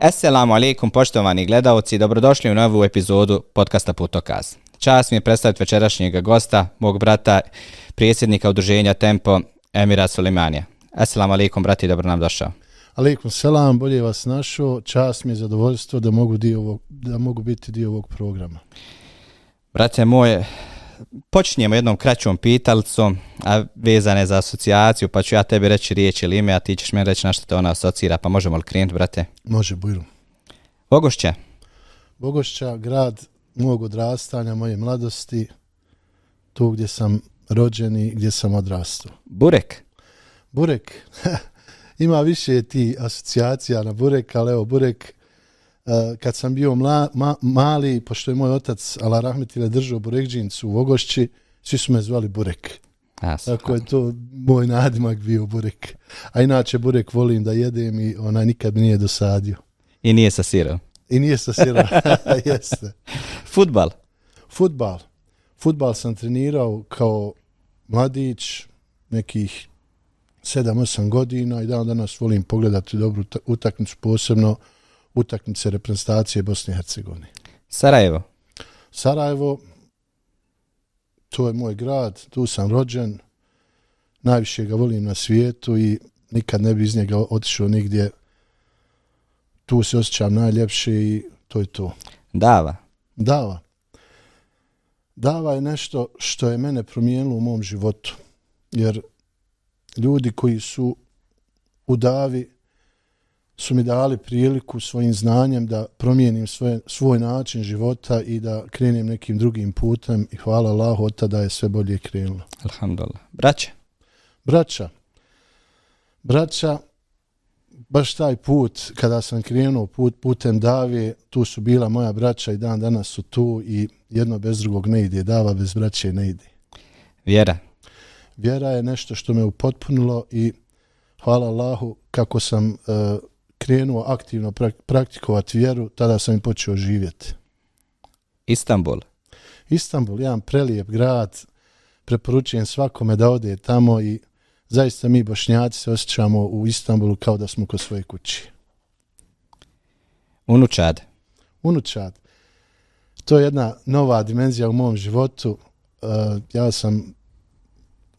Assalamu alaikum poštovani gledalci, dobrodošli u novu epizodu podcasta Putokaz. Čast mi je predstaviti večerašnjeg gosta, mog brata, prijedsjednika udruženja Tempo, Emira Sulimanija. Assalamu alaikum, brati, dobro nam došao. Aleikum selam, bolje vas našo. Čast mi je zadovoljstvo da mogu, dio ovog, da mogu biti dio ovog programa. Brate moje, počinjemo jednom kraćom pitalicom, a vezane za asocijaciju, pa ću ja tebi reći riječ ili ime, a ti ćeš mi reći na što te ona asocira, pa možemo li krenuti, brate? Može, Bujru. Bogošće, Bogošća, grad mog odrastanja, moje mladosti, tu gdje sam rođen i gdje sam odrastao. Burek, Burek, ima više ti asocijacija na Burek, ali evo Burek, kad sam bio mla, ma, mali, pošto je moj otac Ala Rahmetile držao Burekđincu u Vogošći, svi su me zvali Burek. a, Tako je to moj nadimak bio Burek. A inače Burek volim da jedem i onaj nikad mi nije dosadio. i nije sa sirom. I nije sa sira. Jeste. Futbal, Futbal. Futbal sam trenirao kao mladić, nekih 7-8 godina i dan danas volim pogledati dobru uta- utakmicu, posebno utakmice reprezentacije Bosne i Hercegovine. Sarajevo, Sarajevo, to je moj grad, tu sam rođen, najviše ga volim na svijetu i nikad ne bi iz njega otišao nigdje. Tu se osjećam najljepše i to je to. Dava, Dava. Dava je nešto što je mene promijenilo u mom životu. Jer ljudi koji su u davi su mi dali priliku svojim znanjem da promijenim svoje, svoj način života i da krenem nekim drugim putem i hvala Allahu od tada je sve bolje krenulo. alhamdulillah. Braće, Braća, braća, baš taj put, kada sam krenuo put, putem Dave, tu su bila moja braća i dan danas su tu i jedno bez drugog ne ide, Dava bez braće ne ide. Vjera, Vjera je nešto što me upotpunilo i hvala Allahu kako sam uh, krenuo aktivno prak- praktikovati vjeru, tada sam i počeo živjeti. Istanbul, Istanbul, jedan prelijep grad, preporučujem svakome da ode tamo i zaista mi bošnjaci se osjećamo u Istanbulu kao da smo kod svoje kući. Unučad, Unučad, to je jedna nova dimenzija u mom životu. Uh, ja sam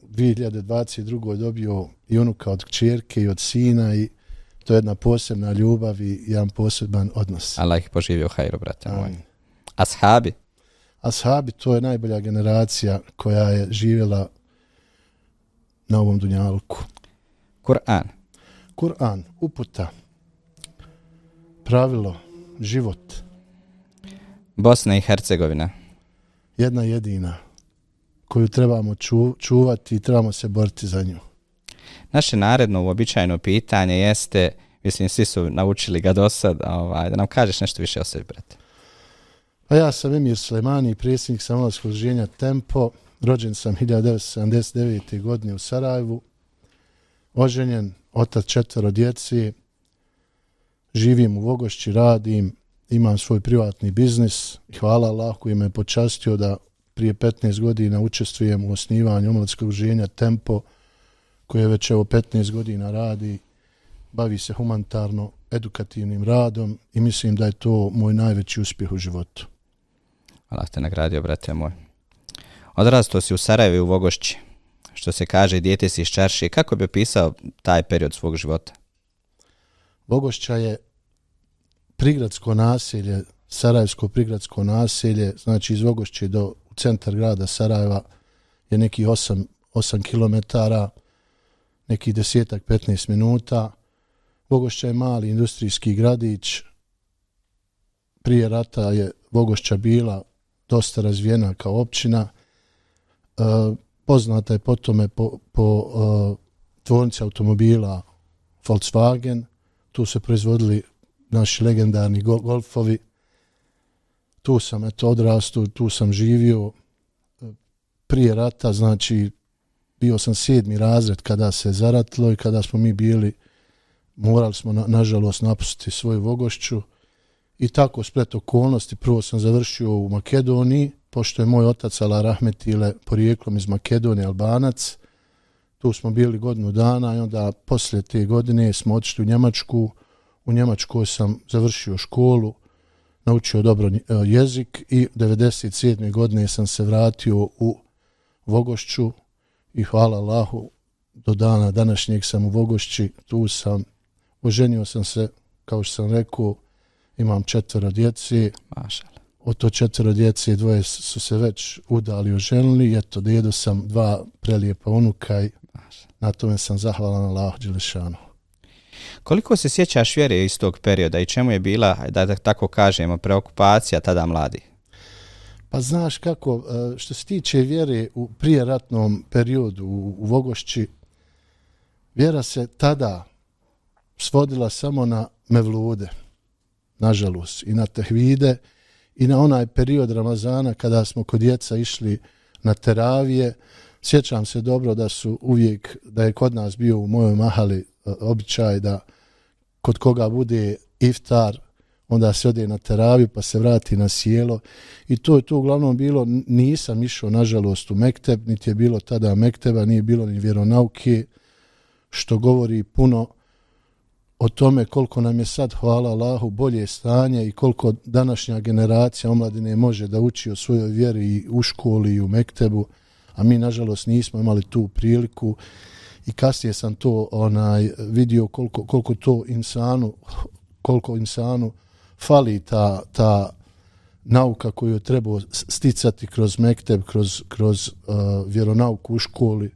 2022. dobio i unuka od kćerke i od sina i to je jedna posebna ljubav i jedan poseban odnos. Allah ih poživio hajro, brate moj. Ashabi, Ashabi, to je najbolja generacija koja je živjela na ovom dunjalku. Kur'an, Kur'an, uputa, pravilo, život, Bosna i Hercegovina, jedna jedina koju trebamo ču, čuvati i trebamo se boriti za nju. Naše naredno uobičajeno pitanje jeste, mislim svi su naučili ga do sad, ovaj, da nam kažeš nešto više o sebi, brate. Pa ja sam Emir Sulemani, predsjednik samolskog ženja Tempo, rođen sam 1979. godine u Sarajevu, oženjen, otac četvero djeci, živim u Vogošći, radim, imam svoj privatni biznis hvala Allah koji me počastio da prije 15 godina učestvujem u osnivanju omladskog ženja Tempo, koje već evo 15 godina radi, bavi se humanitarno edukativnim radom i mislim da je to moj najveći uspjeh u životu. Allah te nagradio, brate moj. Odrastao si u Sarajevu i u Vogošći. Što se kaže, dijete si iz Čaršije. Kako bi opisao taj period svog života? Vogošća je prigradsko naselje, Sarajevsko prigradsko naselje, znači iz Vogošće do centar grada Sarajeva je nekih 8, 8 km, nekih desetak, 15 minuta. Vogošća je mali industrijski gradić. Prije rata je Vogošća bila dosta razvijena kao općina. E, poznata je po tome po, po e, tvornici automobila Volkswagen, tu se proizvodili naši legendarni gol golfovi. Tu sam eto odrastao, tu sam živio e, prije rata, znači bio sam sedmi razred kada se zaratilo i kada smo mi bili, morali smo na, nažalost napustiti svoju Vogošću i tako splet okolnosti. Prvo sam završio u Makedoniji, pošto je moj otac Ala Rahmetile porijeklom iz Makedonije, Albanac, tu smo bili godinu dana i onda poslije te godine smo otišli u Njemačku, u Njemačkoj sam završio školu, naučio dobro e, jezik i 97. godine sam se vratio u Vogošću i hvala Allahu do dana današnjeg sam u Vogošći, tu sam, oženio sam se, kao što sam rekao, imam četvero djeci, Mašal. od to četvero djece dvoje su se već udali oženili, eto, djedo sam dva prelijepa unuka i na tome sam zahvalan Allahu Đelešanu. Koliko se sjećaš vjere iz tog perioda i čemu je bila, da tako kažemo, preokupacija tada mladi? Pa znaš kako, e, što se tiče vjere u prijeratnom periodu u, u Vogošći, vjera se tada svodila samo na mevlude, nažalost, i na tehvide, i na onaj period Ramazana kada smo kod djeca išli na teravije. Sjećam se dobro da su uvijek, da je kod nas bio u mojoj mahali e, običaj da kod koga bude iftar, onda se ode na teraviju pa se vrati na sjelo i to je to uglavnom bilo, nisam išao nažalost u Mekteb, niti je bilo tada Mekteba, nije bilo ni vjeronauke, što govori puno o tome koliko nam je sad, hvala Allahu, bolje stanje i koliko današnja generacija omladine može da uči o svojoj vjeri i u školi i u Mektebu, a mi nažalost nismo imali tu priliku. I kasnije sam to onaj vidio koliko, koliko to insanu koliko insanu fali ta, ta nauka koju je trebao sticati kroz Mekteb, kroz, kroz uh, vjeronauku u školi,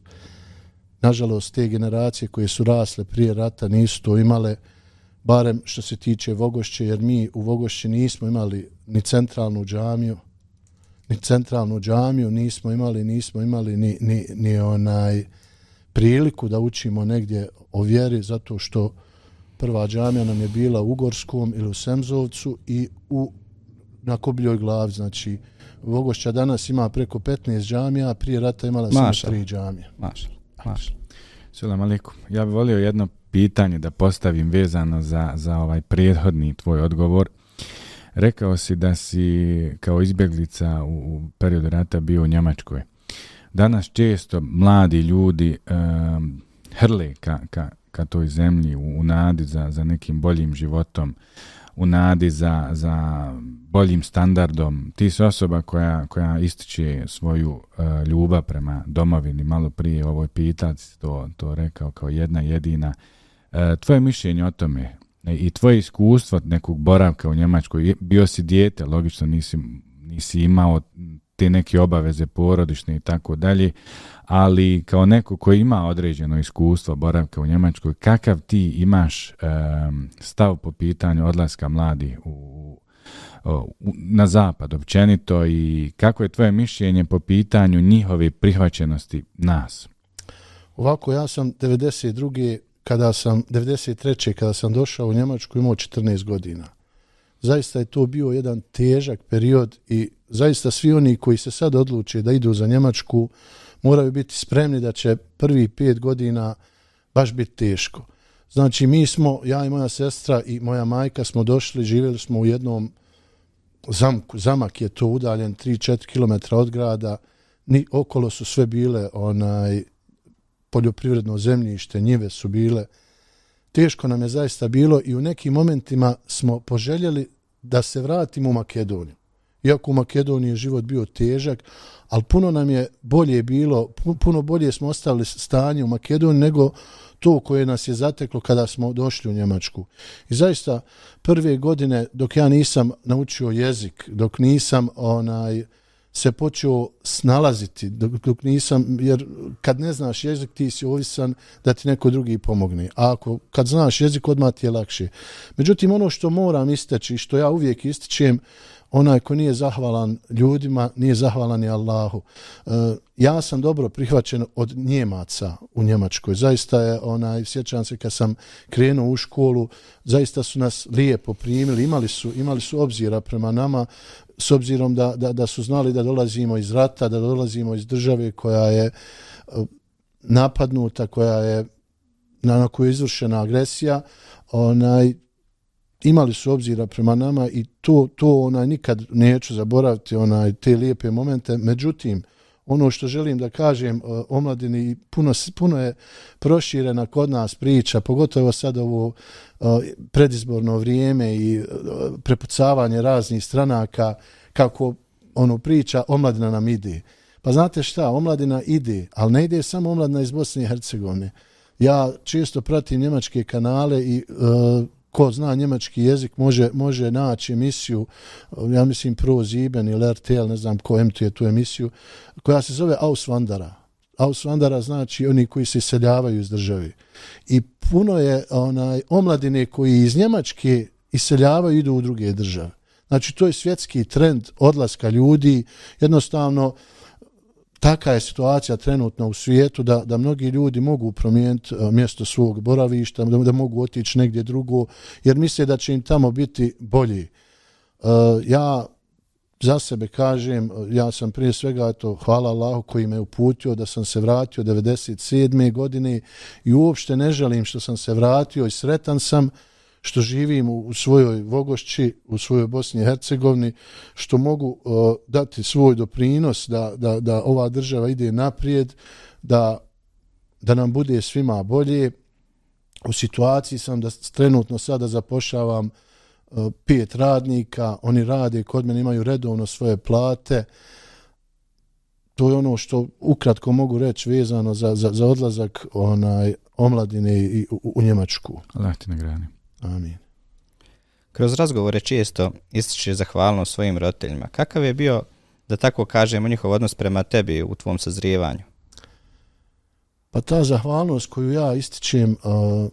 nažalost te generacije koje su rasle prije rata nisu to imale barem što se tiče Vogošće jer mi u Vogošći nismo imali ni centralnu džamiju ni centralnu džamiju nismo imali nismo imali ni, ni, ni onaj priliku da učimo negdje o vjeri zato što prva džamija nam je bila u Ugorskom ili u Semzovcu i u na Kobljoj glavi znači Vogošća danas ima preko 15 džamija, prije rata imala samo tri džamije. Maša. Maš. Salam alaikum. Ja bih volio jedno pitanje da postavim vezano za, za ovaj prethodni tvoj odgovor. Rekao si da si kao izbjeglica u, u periodu rata bio u Njemačkoj. Danas često mladi ljudi um, hrle ka, ka, ka toj zemlji u, u nadi za, za nekim boljim životom u nadi za, za boljim standardom. Ti si osoba koja, koja ističe svoju uh, ljubav prema domovini. Malo prije ovoj pitac to, to rekao kao jedna jedina. Uh, tvoje mišljenje o tome e, i tvoje iskustvo nekog boravka u Njemačkoj, bio si dijete, logično nisi, nisi imao te neke obaveze porodične i tako dalje, ali kao neko koji ima određeno iskustvo boravka u Njemačkoj, kakav ti imaš um, stav po pitanju odlaska mladi u, u, na zapad općenito i kako je tvoje mišljenje po pitanju njihove prihvaćenosti nas? Ovako, ja sam 92. kada sam, 93. kada sam došao u Njemačku imao 14 godina. Zaista je to bio jedan težak period i zaista svi oni koji se sad odluče da idu za Njemačku, moraju biti spremni da će prvi pet godina baš biti teško. Znači, mi smo, ja i moja sestra i moja majka smo došli, živjeli smo u jednom zamku, zamak je to udaljen 3-4 km od grada, ni okolo su sve bile onaj poljoprivredno zemljište, njive su bile. Teško nam je zaista bilo i u nekim momentima smo poželjeli da se vratimo u Makedoniju iako u Makedoniji je život bio težak, ali puno nam je bolje bilo, puno bolje smo ostavili stanje u Makedoniji nego to koje nas je zateklo kada smo došli u Njemačku. I zaista prve godine dok ja nisam naučio jezik, dok nisam onaj se počeo snalaziti, dok, dok nisam, jer kad ne znaš jezik ti si ovisan da ti neko drugi pomogne. A ako kad znaš jezik odmah ti je lakše. Međutim, ono što moram isteći, što ja uvijek ističem, onaj ko nije zahvalan ljudima, nije zahvalan ni Allahu. E, ja sam dobro prihvaćen od Njemaca u Njemačkoj. Zaista je, onaj, sjećam se kad sam krenuo u školu, zaista su nas lijepo primili, imali su, imali su obzira prema nama, s obzirom da, da, da su znali da dolazimo iz rata, da dolazimo iz države koja je e, napadnuta, koja je na, na koju je izvršena agresija, onaj, imali su obzira prema nama i to to onaj nikad neću zaboraviti onaj te lijepe momente međutim ono što želim da kažem e, omladini, puno, puno je proširena kod nas priča, pogotovo sad ovo e, predizborno vrijeme i e, prepucavanje raznih stranaka, kako ono priča, omladina nam ide. Pa znate šta, omladina ide, ali ne ide samo omladina iz Bosne i Hercegovine. Ja često pratim njemačke kanale i uh, ko zna njemački jezik može može naći emisiju, ja mislim Pro Ziben ili RTL, ne znam ko emituje tu emisiju, koja se zove Auswandara. Auswandara znači oni koji se iseljavaju iz države. I puno je onaj omladine koji iz Njemačke iseljavaju idu u druge države. Znači to je svjetski trend odlaska ljudi, jednostavno uh, taka je situacija trenutno u svijetu da, da mnogi ljudi mogu promijeniti e, mjesto svog boravišta, da, da mogu otići negdje drugo, jer misle da će im tamo biti bolji. Uh, ja za sebe kažem, e, ja sam prije svega, to hvala Allahu koji me uputio da sam se vratio 97. godine i uopšte ne želim što sam se vratio i sretan sam uh, što živim u svojoj Vogošći, u svojoj Bosni i Hercegovini, što mogu uh, dati svoj doprinos da, da, da ova država ide naprijed, da, da nam bude svima bolje. U situaciji sam da trenutno sada zapošavam uh, pet radnika, oni rade, kod mene imaju redovno svoje plate. To je ono što ukratko mogu reći vezano za, za, za odlazak onaj omladine i u, u Njemačku. Allah ti nagrani. Amin. Kroz razgovore često ističe zahvalnost svojim roditeljima. Kakav je bio, da tako kažemo, njihov odnos prema tebi u tvom sazrijevanju? Pa ta zahvalnost koju ja ističem uh,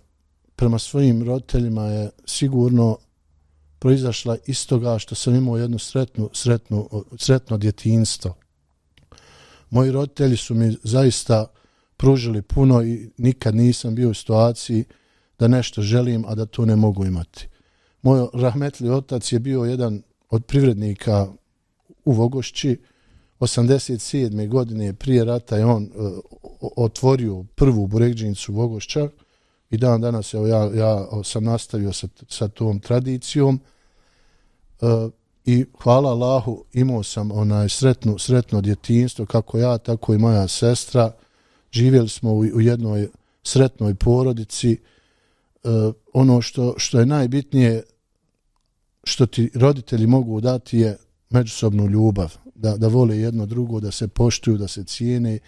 prema svojim roditeljima je sigurno proizašla iz toga što sam imao jedno sretnu, sretnu, sretno djetinstvo. Moji roditelji su mi zaista pružili puno i nikad nisam bio u situaciji uh, da nešto želim, a da to ne mogu imati. Moj rahmetli otac je bio jedan od privrednika u Vogošći. 87. godine prije rata je on uh, otvorio prvu burekđinicu Vogošća i dan danas evo, ja, ja sam nastavio sa, sa tom tradicijom uh, i hvala Allahu imao sam onaj sretno, sretno djetinstvo kako ja, tako i moja sestra. Živjeli smo u, u jednoj sretnoj porodici uh, uh, ono što, što je najbitnije što ti roditelji mogu dati je međusobnu ljubav, da, da vole jedno drugo, da se poštuju, da se cijene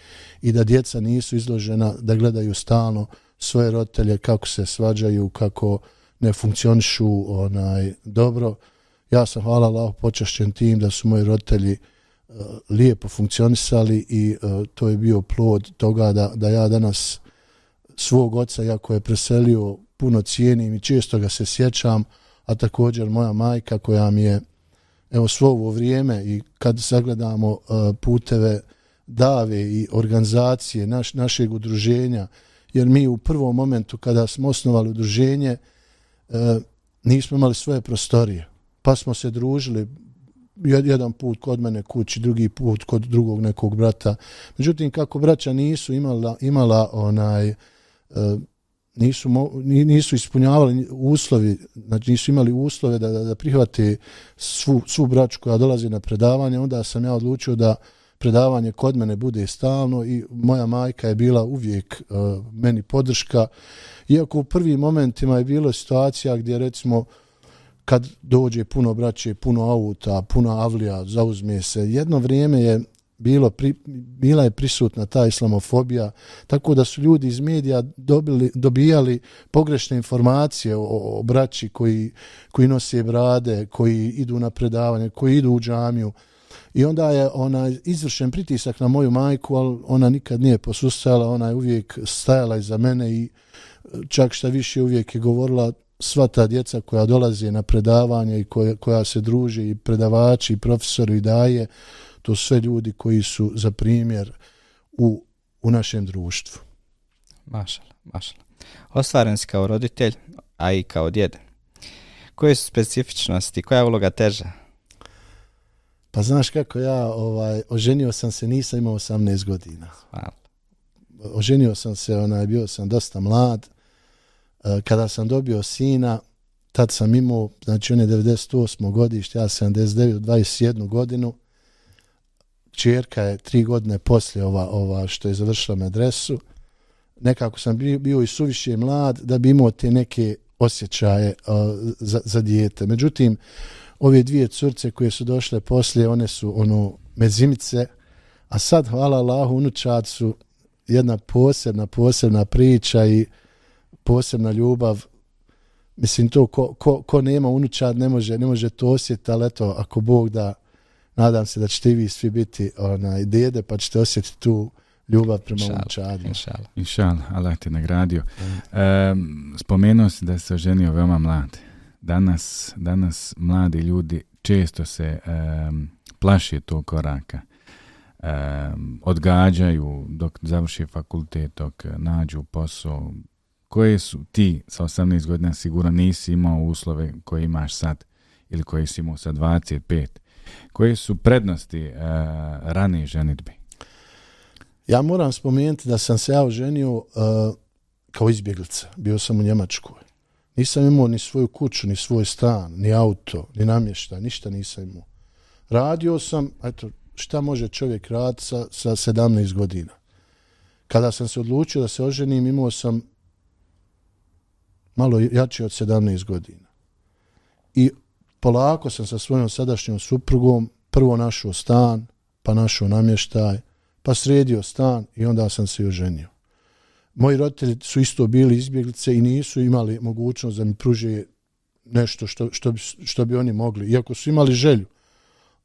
i da djeca nisu izložena da gledaju stalno svoje roditelje kako se svađaju, kako ne funkcionišu onaj dobro. Ja sam hvala Allah počašćen tim da su moji roditelji uh, lijepo funkcionisali i uh, to je bio plod toga da, da ja danas svog oca, jako je preselio puno cijenim i često ga se sjećam, a također moja majka koja mi je evo svo ovo vrijeme i kad sagledamo uh, puteve dave i organizacije naš, našeg udruženja, jer mi u prvom momentu kada smo osnovali udruženje uh, nismo imali svoje prostorije, pa smo se družili jedan put kod mene kući, drugi put kod drugog nekog brata. Međutim, kako braća nisu imala, imala onaj uh, nisu, nisu ispunjavali uslovi, znači nisu imali uslove da, da, da prihvate svu, svu braću koja dolazi na predavanje, onda sam ja odlučio da predavanje kod mene bude stalno i moja majka je bila uvijek uh, meni podrška. Iako u prvim momentima je bilo situacija gdje recimo kad dođe puno braće, puno auta, puno avlija, zauzme se. Jedno vrijeme je bilo pri, bila je prisutna ta islamofobija, tako da su ljudi iz medija dobili, dobijali pogrešne informacije o, o braći koji, koji nose brade, koji idu na predavanje, koji idu u džamiju. I onda je ona izvršen pritisak na moju majku, ali ona nikad nije posustala, ona je uvijek stajala iza mene i čak šta više uvijek je govorila sva ta djeca koja dolaze na predavanje i koja, koja se druže i predavači i profesori i daje, to sve ljudi koji su za primjer u, u našem društvu. Mašala, mašala. Ostvaren si kao roditelj, a i kao djed. Koje su specifičnosti, koja je uloga teža? Pa znaš kako ja, ovaj, oženio sam se, nisam imao 18 godina. Hvala. Oženio sam se, onaj, bio sam dosta mlad. E, kada sam dobio sina, tad sam imao, znači on je 98. godište, ja 79, 21 godinu čerka je tri godine poslije ova, ova što je završila medresu. Nekako sam bio, bio i suviše mlad da bi imao te neke osjećaje uh, za, za dijete. Međutim, ove dvije curce koje su došle poslije, one su ono mezimice, a sad, hvala Allahu, unučad su jedna posebna, posebna priča i posebna ljubav. Mislim, to ko, ko, ko nema unučad ne može, ne može to osjetiti, ali eto, ako Bog da, nadam se da ćete vi svi biti onaj, dede, pa ćete osjetiti tu ljubav prema unučadu. Inšala. Inšal, Allah te nagradio. Um, spomenuo si da se oženio veoma mlad. Danas, danas mladi ljudi često se um, plaši tog koraka. Um, odgađaju dok završi fakultet, dok nađu posao. Koje su ti sa 18 godina sigurno nisi imao uslove koje imaš sad ili koje si imao sa 25. Koje su prednosti e, ranije ženitbi? Ja moram spomenuti da sam se ja oženio e, kao izbjeglica. Bio sam u Njemačkoj. Nisam imao ni svoju kuću, ni svoj stan, ni auto, ni namještaj, ništa nisam imao. Radio sam, eto, šta može čovjek raditi sa, sa 17 godina. Kada sam se odlučio da se oženim, imao sam malo jači od 17 godina. I polako sam sa svojom sadašnjom suprugom prvo našao stan, pa našao namještaj, pa sredio stan i onda sam se oženio. Moji roditelji su isto bili izbjeglice i nisu imali mogućnost da mi pruže nešto što, što, bi, što bi oni mogli, iako su imali želju.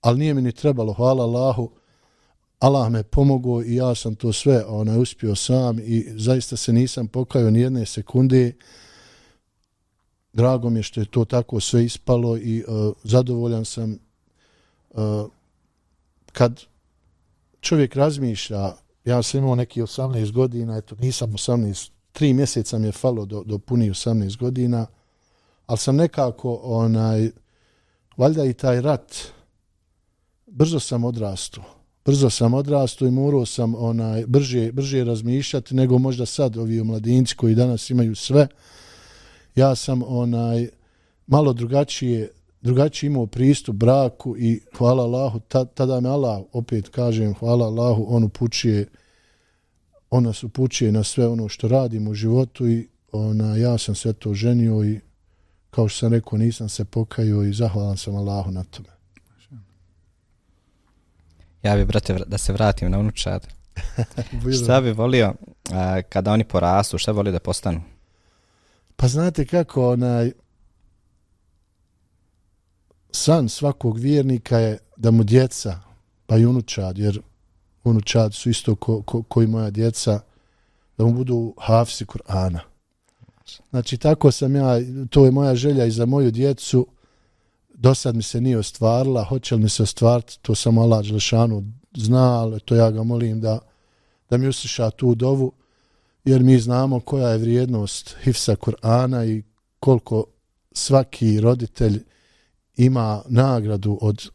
Ali nije mi ni trebalo, hvala Allahu, Allah me pomogao i ja sam to sve onaj, uspio sam i zaista se nisam pokajao ni jedne sekunde. Drago mi je što je to tako sve ispalo i uh, zadovoljan sam uh, kad čovjek razmišlja, ja sam imao neki 18 godina, eto nisam 18, tri mjeseca mi je falo do, do puni 18 godina, ali sam nekako, onaj, valjda i taj rat, brzo sam odrastao. Brzo sam odrastao i morao sam onaj brže, brže razmišljati nego možda sad ovi mladinci koji danas imaju sve. Ja sam onaj malo drugačije drugačiji imao pristup braku i hvala Allahu, tada me Allah, opet kažem, hvala Allahu, on upućuje, on nas upućuje na sve ono što radimo u životu i ona, ja sam sve to ženio i kao što sam rekao, nisam se pokajao i zahvalan sam Allahu na tome. Ja bih, brate, da se vratim na unučad. šta bi volio a, kada oni porastu, šta bi volio da postanu? Pa znate kako, onaj, san svakog vjernika je da mu djeca, pa i unučad, jer unučad su isto ko, ko, koji moja djeca, da mu budu hafsi Kur'ana. Znači, tako sam ja, to je moja želja i za moju djecu, do sad mi se nije ostvarila, hoće li mi se ostvariti, to sam Allah Đelešanu zna, ali to ja ga molim da, da mi usliša tu dovu, jer mi znamo koja je vrijednost Hifsa Kur'ana i koliko svaki roditelj ima nagradu od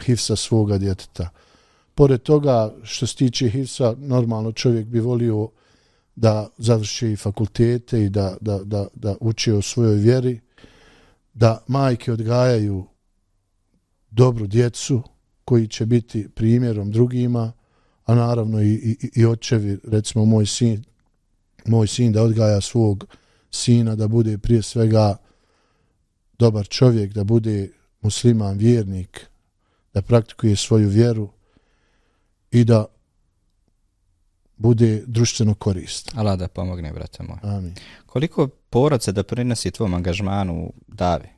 hifsa svoga djeteta. Pored toga, što se tiče hifsa, normalno čovjek bi volio da završi fakultete i da, da, da, da uči o svojoj vjeri, da majke odgajaju dobru djecu koji će biti primjerom drugima, a naravno i, i, i očevi, recimo moj sin, moj sin da odgaja svog sina, da bude prije svega dobar čovjek, da bude musliman, vjernik, da praktikuje svoju vjeru i da bude društveno korist. Allah da pomogne, brate moj. Amin. Koliko porodce da prinosi tvom angažmanu davi?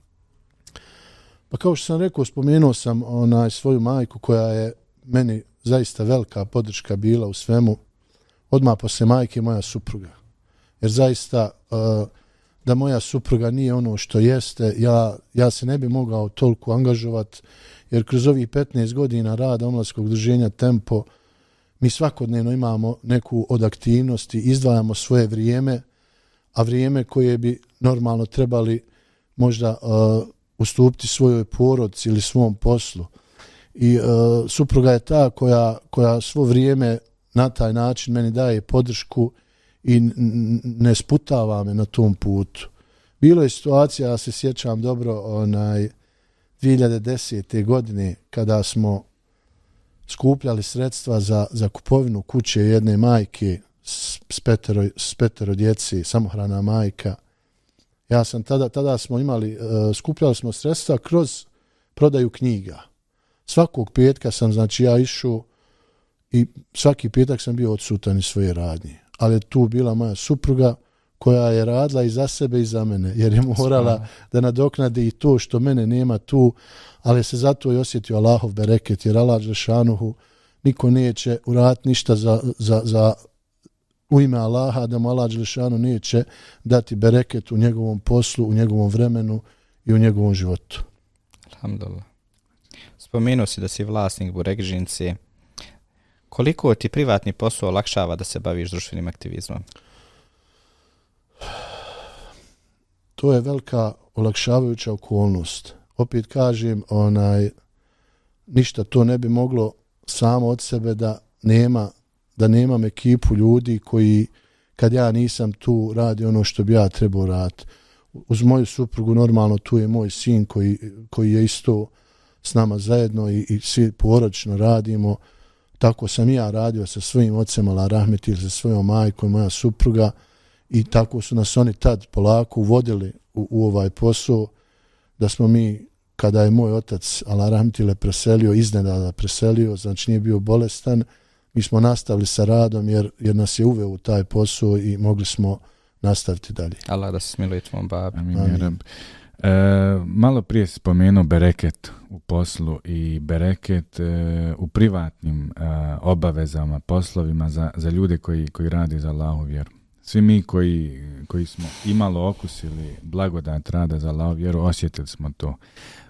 Pa kao što sam rekao, spomenuo sam onaj svoju majku koja je meni zaista velika podrška bila u svemu. Odmah posle majke moja supruga. Jer zaista uh, da moja supruga nije ono što jeste, ja, ja se ne bi mogao toliko angažovat, jer kroz ovih 15 godina rada omladskog druženja Tempo, mi svakodnevno imamo neku od aktivnosti, izdvajamo svoje vrijeme, a vrijeme koje bi normalno trebali možda uh, ustupiti svojoj porodci ili svom poslu. I uh, supruga je ta koja, koja svo vrijeme na taj način meni daje podršku i ne sputava me na tom putu. Bilo je situacija, ja se sjećam dobro, onaj 2010. godine kada smo skupljali sredstva za, za kupovinu kuće jedne majke s, s, petero, s petero djeci, samohrana majka. Ja sam tada, tada smo imali, uh, skupljali smo sredstva kroz prodaju knjiga. Svakog petka sam, znači ja išao i svaki petak sam bio odsutan iz svoje radnje. Ali tu bila moja supruga koja je radila i za sebe i za mene, jer je morala da nadoknadi i to što mene nema tu, ali se zato i osjetio Allahov bereket, jer Allah Žešanuhu niko neće uraditi ništa za, za, za u ime Allaha, da mu Allah Žešanu neće dati bereket u njegovom poslu, u njegovom vremenu i u njegovom životu. Alhamdulillah. Spomenuo si da si vlasnik Burekžinci. Koliko ti privatni posao olakšava da se baviš društvenim aktivizmom? To je velika olakšavajuća okolnost. Opet kažem, onaj, ništa to ne bi moglo samo od sebe da nema da nemam ekipu ljudi koji kad ja nisam tu radi ono što bi ja trebao raditi. Uz moju suprugu normalno tu je moj sin koji, koji je isto s nama zajedno i, i svi poročno radimo. Tako sam ja radio sa svojim ocem Ala Rahmet ili sa svojom majkom, moja supruga i tako su nas oni tad polako uvodili u, u ovaj posao da smo mi kada je moj otac Ala Rahmetile preselio, iznenada preselio, znači nije bio bolestan, mi smo nastavili sa radom jer, jer nas je uveo u taj posao i mogli smo nastaviti dalje. Allah da se smiluje tvom babi. Amin. Amin. E, malo prije spomenuo bereket u poslu i bereket e, u privatnim e, obavezama, poslovima za, za ljude koji, koji radi za Allahu vjeru. Svi mi koji, koji smo imalo okusili blagodat rada za Allahu vjeru, osjetili smo to.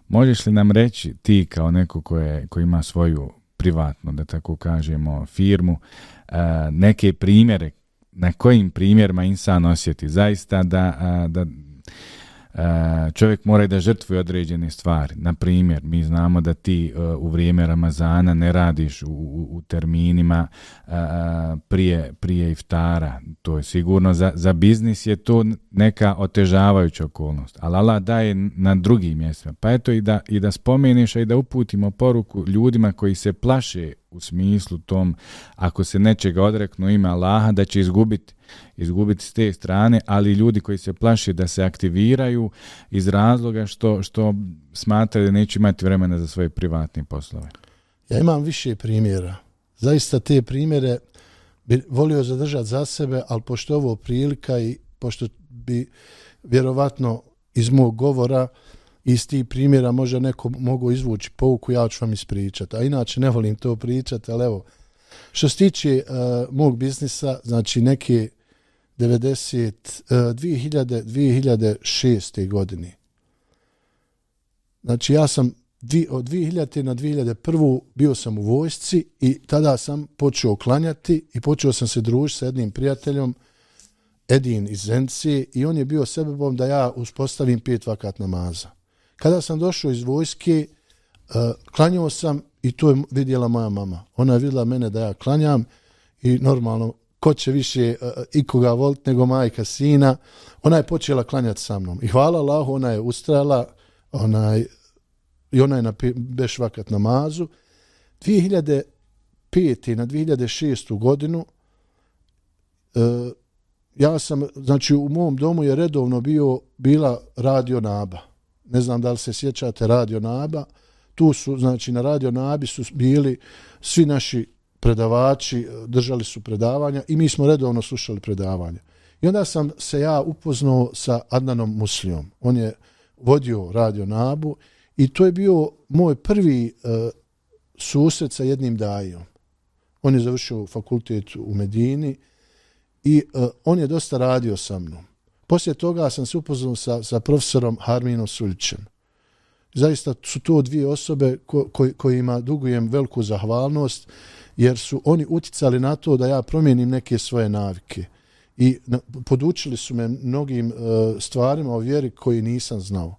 Možeš li nam reći ti kao neko koje, koji ima svoju privatno, da tako kažemo, firmu, e, neke primjere, na kojim primjerima insan osjeti zaista da, da E, čovjek mora da žrtvuje određene stvari. Na primjer, mi znamo da ti e, u vrijeme Ramazana ne radiš u, u, u terminima e, prije, prije iftara. To je sigurno za, za biznis je to neka otežavajuća okolnost. Ali Allah daje na drugim mjestima. Pa eto i da, i da spomeniš i da uputimo poruku ljudima koji se plaše u smislu tom ako se nečega odreknu ime Allaha da će izgubiti izgubiti s te strane, ali ljudi koji se plaši da se aktiviraju iz razloga što, što smatraju da neće imati vremena za svoje privatne poslove. Ja imam više primjera. Zaista te primjere bi volio zadržati za sebe, ali pošto ovo prilika i pošto bi vjerovatno iz mog govora iz tih primjera možda neko mogu izvući pouku, ja ću vam ispričati. A inače ne volim to pričati, ali evo, što se tiče uh, mog biznisa, znači neke 90, uh, 2000, 2006. godine. Znači ja sam dvi, od 2000. na 2001. bio sam u vojsci i tada sam počeo klanjati i počeo sam se družiti sa jednim prijateljom Edin iz Zencije i on je bio sebebom da ja uspostavim pet vakat namaza. Kada sam došao iz vojske, e, klanjao sam i to je vidjela moja mama. Ona je vidjela mene da ja klanjam i normalno ko će više uh, ikoga volit nego majka sina. Ona je počela klanjati sa mnom. I hvala Allahu, ona je ustrala, onaj, i ona je na beš vakat namazu. 2005. na 2006. godinu uh, ja sam, znači u mom domu je redovno bio bila radio naba ne znam da li se sjećate Radio Naba, tu su, znači na Radio Nabi su bili svi naši predavači, eh, držali su predavanja i mi smo redovno slušali predavanja. I onda sam se ja upoznao sa Adnanom Muslijom. On je vodio Radio Nabu i to je bio moj prvi e, susret sa jednim dajom. On je završio fakultet u Medini i e, on je dosta radio sa mnom. Poslije toga sam se upoznao sa, sa profesorom Harminom Suljićem. Zaista su to dvije osobe ko, ko, kojima dugujem veliku zahvalnost, jer su oni uticali na to da ja promijenim neke svoje navike. I podučili su me mnogim e, stvarima o vjeri koji nisam znao.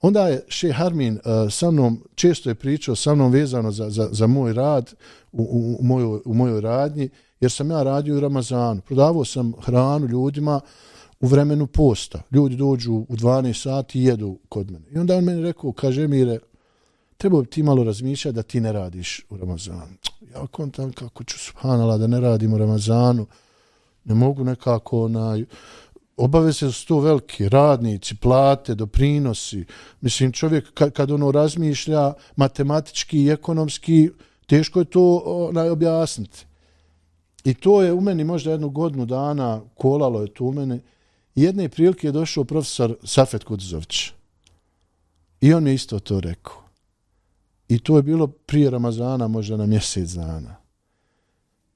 Onda je Še Harmin e, sa mnom, često je pričao sa mnom vezano za, za, za moj rad u, u, u, mojoj, u mojoj radnji, jer sam ja radio u Ramazanu. Prodavao sam hranu ljudima, u vremenu posta. Ljudi dođu u 12 sati i jedu kod mene. I onda on meni rekao, kaže Mire, trebao bi ti malo razmišljati da ti ne radiš u Ramazanu. Ja kontam kako ću subhanala da ne radim u Ramazanu, ne mogu nekako onaj, obaveze su to velike, radnici, plate, doprinosi. Mislim, čovjek kad, kad ono razmišlja matematički i ekonomski, teško je to onaj, objasniti. I to je u meni možda jednu godinu dana, kolalo je to u meni. Jedne prilike je došao profesor Safet Kudzović. I on je isto to rekao. I to je bilo prije Ramazana, možda na mjesec dana.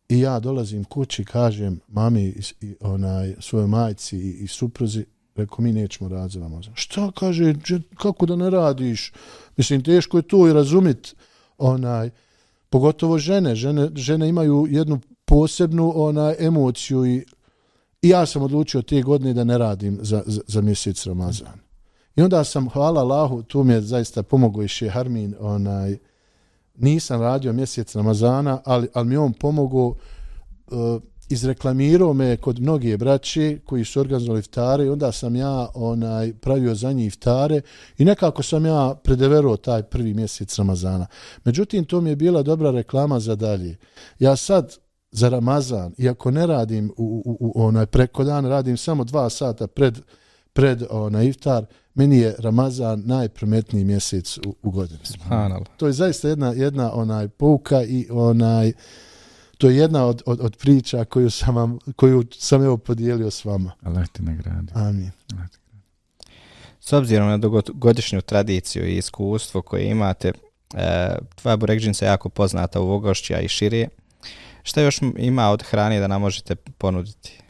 I ja dolazim kući, kažem mami i, onaj, svojoj majci i, i supruzi, rekao, mi nećemo raditi za Ramazan. Šta kaže, kako da ne radiš? Mislim, teško je to i razumit, onaj, pogotovo žene. Žene, žene imaju jednu posebnu onaj, emociju i, i ja sam odlučio te godine da ne radim za, za, za mjesec Ramazan. I onda sam, hvala Allahu, tu mi je zaista pomogao i Šeharmin, onaj, nisam radio mjesec Ramazana, ali, ali mi on pomogao, uh, izreklamirao me kod mnogije braće koji su organizovali iftare i onda sam ja onaj pravio za njih iftare i nekako sam ja predeverao taj prvi mjesec Ramazana. Međutim, to mi je bila dobra reklama za dalje. Ja sad za Ramazan, iako ne radim u, u, u onaj preko dan, radim samo dva sata pred, pred onaj iftar, meni je Ramazan najprometniji mjesec u, u godini. Subhanallah. To je zaista jedna, jedna onaj pouka i onaj to je jedna od, od, od priča koju sam, vam, koju sam evo podijelio s vama. Allah ti nagradi. Amin. Allah S obzirom na dugogodišnju tradiciju i iskustvo koje imate, e, tvoja burekđinca je jako poznata u Vogošća i širije. Šta još ima od hrane da nam možete ponuditi?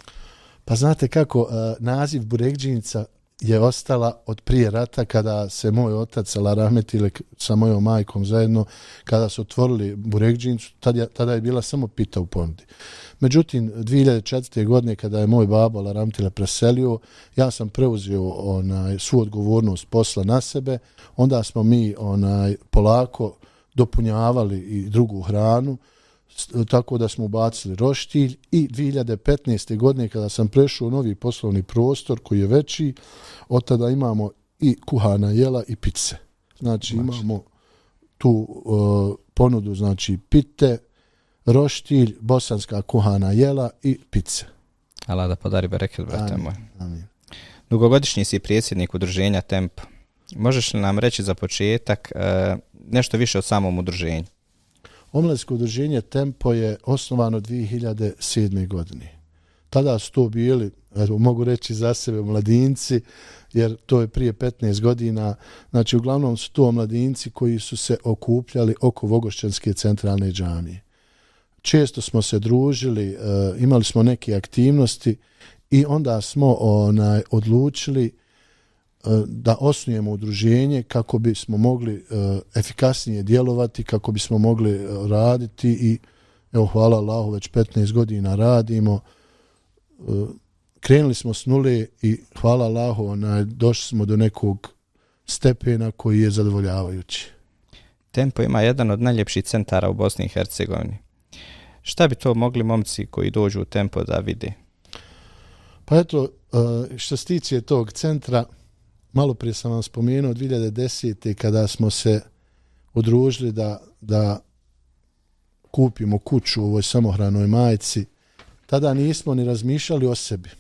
Pa znate kako, uh, naziv Burekđinica je ostala od prije rata kada se moj otac Ala Rahmet ili sa mojom majkom zajedno kada su otvorili Burekđinicu, tada tada je bila samo pita u ponudi. Međutim, 2004. godine kada je moj babo Ala preselio, ja sam preuzio onaj, svu odgovornost posla na sebe, onda smo mi onaj polako dopunjavali i drugu hranu, tako da smo ubacili roštilj i 2015. godine kada sam prešao u novi poslovni prostor koji je veći, od tada imamo i kuhana jela i pice. Znači Maši. imamo tu uh, ponudu, znači pite, roštilj, bosanska kuhana jela i pice. Allah da podari bereket, brate Amin. moj. Amin. Dugogodišnji si predsjednik udruženja Tempo. Možeš li nam reći za početak uh, nešto više o samom udruženju? Omladsko udruženje Tempo je osnovano 2007. godine. Tada su to bili, evo, mogu reći za sebe, mladinci, jer to je prije 15 godina. Znači, uglavnom su to mladinci koji su se okupljali oko Vogošćanske centralne džamije. Često smo se družili, e, imali smo neke aktivnosti i onda smo onaj odlučili da osnujemo udruženje kako bismo mogli e, efikasnije djelovati, kako bismo mogli e, raditi i evo hvala Allahu već 15 godina radimo. Krenuli smo s nule i hvala Allahu onaj, došli smo do nekog stepena koji je zadovoljavajući. Tempo ima jedan od najljepših centara u Bosni i Hercegovini. Šta bi to mogli momci koji dođu u Tempo da vide? Pa eto, što se tiče tog centra, malo prije sam vam spomenuo 2010. kada smo se odružili da, da kupimo kuću u ovoj samohranoj majici, tada nismo ni razmišljali o sebi.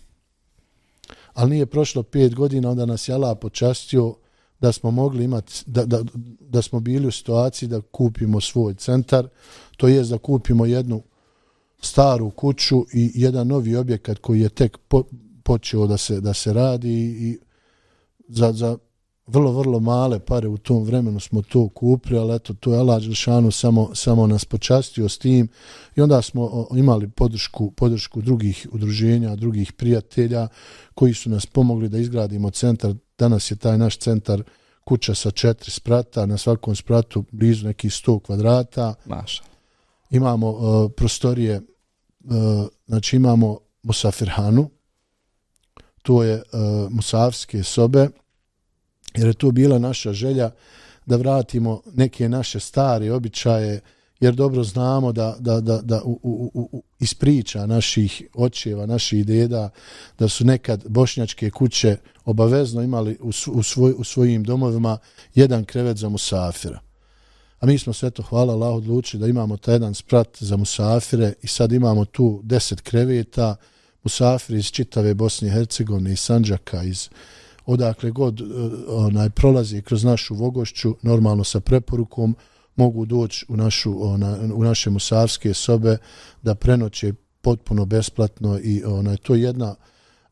Ali nije prošlo pet godina, onda nas je Allah počastio da smo mogli imati, da, da, da smo bili u situaciji da kupimo svoj centar, to je da kupimo jednu staru kuću i jedan novi objekat koji je tek po, počeo da se, da se radi i za, za vrlo, vrlo male pare u tom vremenu smo to kupili, ali eto, to je Allah Đelšanu samo, samo nas počastio s tim i onda smo imali podršku, podršku drugih udruženja, drugih prijatelja koji su nas pomogli da izgradimo centar. Danas je taj naš centar kuća sa četiri sprata, na svakom spratu blizu nekih 100 kvadrata. Maša. Imamo uh, prostorije, uh, znači imamo Musafirhanu, to je uh, e, Musavske sobe, jer je to bila naša želja da vratimo neke naše stare običaje, jer dobro znamo da, da, da, da u, u, u, iz priča naših očeva, naših deda, da su nekad bošnjačke kuće obavezno imali u, u, svoj, u svojim domovima jedan krevet za musafira. a mi smo sve to, hvala Allah, odlučili da imamo taj jedan sprat za musafire i sad imamo tu deset kreveta, musafiri iz čitave Bosne i Hercegovine, iz Sanđaka, iz odakle god e, onaj prolazi kroz našu Vogošću, normalno sa preporukom, mogu doći u, našu, ona, u naše musavske sobe da prenoće potpuno besplatno i onaj, to je jedna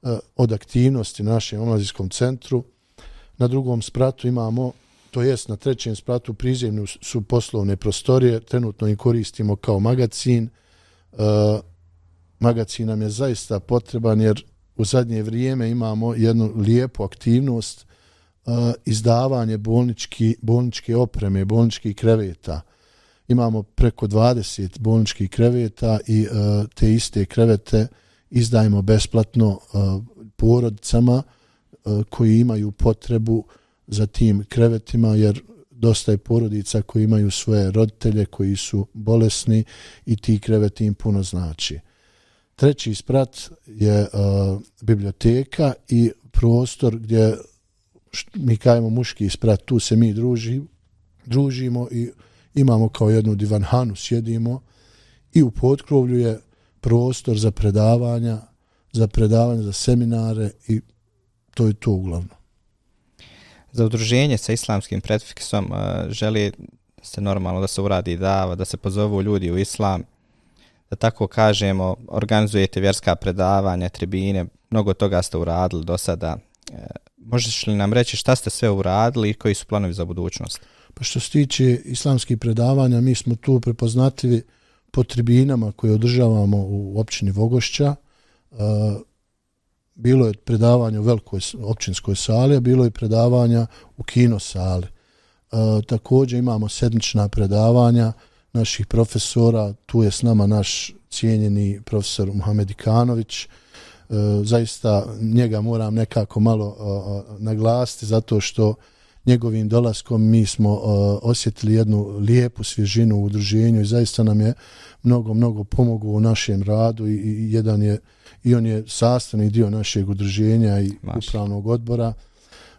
e, od aktivnosti na našem omladinskom centru. Na drugom spratu imamo to jest na trećem spratu prizemnu su poslovne prostorije, trenutno ih koristimo kao magazin. E, Magazin nam je zaista potreban jer u zadnje vrijeme imamo jednu lijepu aktivnost uh, izdavanje bolnički, bolničke opreme, bolničkih kreveta. Imamo preko 20 bolničkih kreveta i uh, te iste krevete izdajemo besplatno uh, porodicama uh, koji imaju potrebu za tim krevetima jer dosta je porodica koji imaju svoje roditelje koji su bolesni i ti kreveti im puno znači. Treći sprat je uh, biblioteka i prostor gdje mi kajemo muški sprat, tu se mi druži, družimo i imamo kao jednu divanhanu, sjedimo i u potkrovlju je prostor za predavanja, za predavanje, za seminare i to je to uglavnom. Za udruženje sa islamskim pretfiksom e, želi se normalno da se uradi dava, da se pozovu ljudi u islam, da tako kažemo, organizujete vjerska predavanja, tribine, mnogo toga ste uradili do sada. E, možeš li nam reći šta ste sve uradili i koji su planovi za budućnost? Pa što se tiče islamskih predavanja, mi smo tu prepoznatljivi po tribinama koje održavamo u općini Vogošća e, bilo je predavanja u velikoj općinskoj sali, a bilo je predavanja u kino sali. E, također imamo sedmična predavanja naših profesora, tu je s nama naš cijenjeni profesor Muhamed Ikanović, e, zaista njega moram nekako malo e, naglasiti zato što njegovim dolaskom mi smo uh, osjetili jednu lijepu svježinu u udruženju i zaista nam je mnogo, mnogo pomogao u našem radu i, i jedan je i on je sastavni dio našeg udruženja i Maš. upravnog odbora.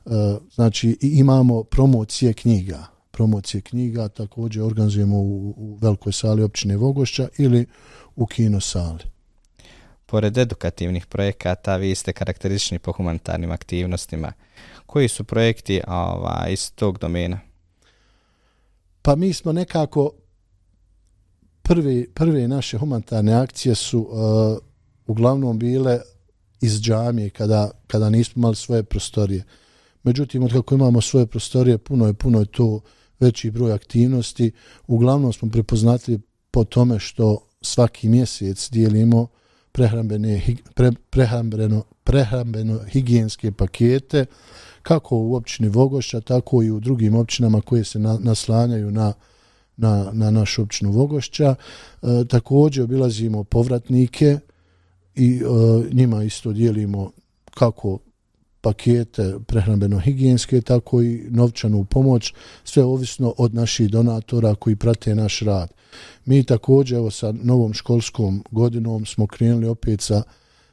Uh, znači, imamo promocije knjiga. Promocije knjiga također organizujemo u, u velikoj sali općine Vogošća ili u kino sali. Pored edukativnih projekata, vi ste karakteristični po humanitarnim aktivnostima. Koji su projekti ova, iz tog domena? Pa mi smo nekako prve, prve naše humanitarne akcije su uh, uglavnom bile iz džamije kada, kada nismo imali svoje prostorije. Međutim, od kako imamo svoje prostorije, puno je, puno je to veći broj aktivnosti. Uglavnom smo prepoznatili po tome što svaki mjesec dijelimo prehrambene, pre, prehrambeno, prehrambeno higijenske pakete kako u općini Vogošća, tako i u drugim općinama koje se na, naslanjaju na, na, na našu općinu Vogošća. E, također obilazimo povratnike, i e, njima isto dijelimo kako pakete prehrambeno-higijenske, tako i novčanu pomoć, sve ovisno od naših donatora koji prate naš rad. Mi također, evo sa novom školskom godinom smo krenuli opet sa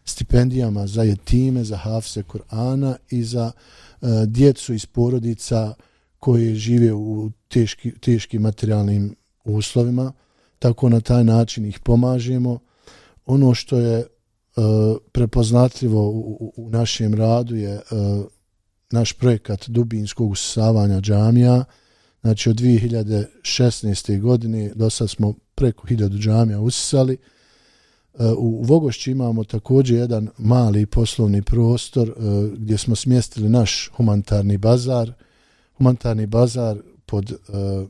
stipendijama za jetime, za hafse Kur'ana i za e, djecu iz porodica koje žive u teški, teškim materijalnim uslovima. Tako na taj način ih pomažemo. Ono što je prepoznatljivo u, u našem radu je uh, naš projekat dubinskog usavanja džamija. Znači od 2016. godine do sad smo preko 1000 džamija usisali. E, u Vogošći imamo također jedan mali poslovni prostor e, gdje smo smjestili naš humanitarni bazar. Humanitarni bazar pod uh, uh,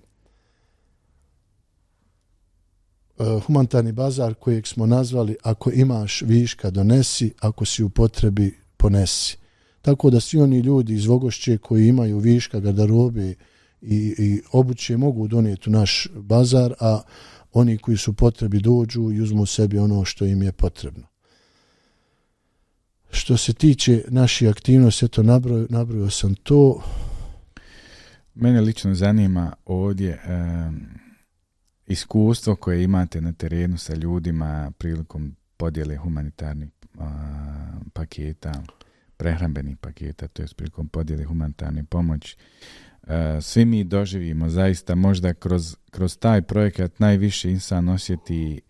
E, humanitarni bazar kojeg smo nazvali ako imaš viška donesi, ako si u potrebi ponesi. Tako da svi oni ljudi iz Vogošće koji imaju viška garderobe i, i obuće mogu donijeti u naš bazar, a oni koji su potrebi dođu i uzmu sebi ono što im je potrebno. Što se tiče naših aktivnosti, eto nabrojio, nabrojio sam to. Mene lično zanima ovdje... Um iskustvo koje imate na terenu sa ljudima prilikom podjele humanitarnih a, paketa, prehrambenih paketa, to je prilikom podjele humanitarne pomoći, e, svi mi doživimo zaista možda kroz, kroz taj projekat najviše insan osjeti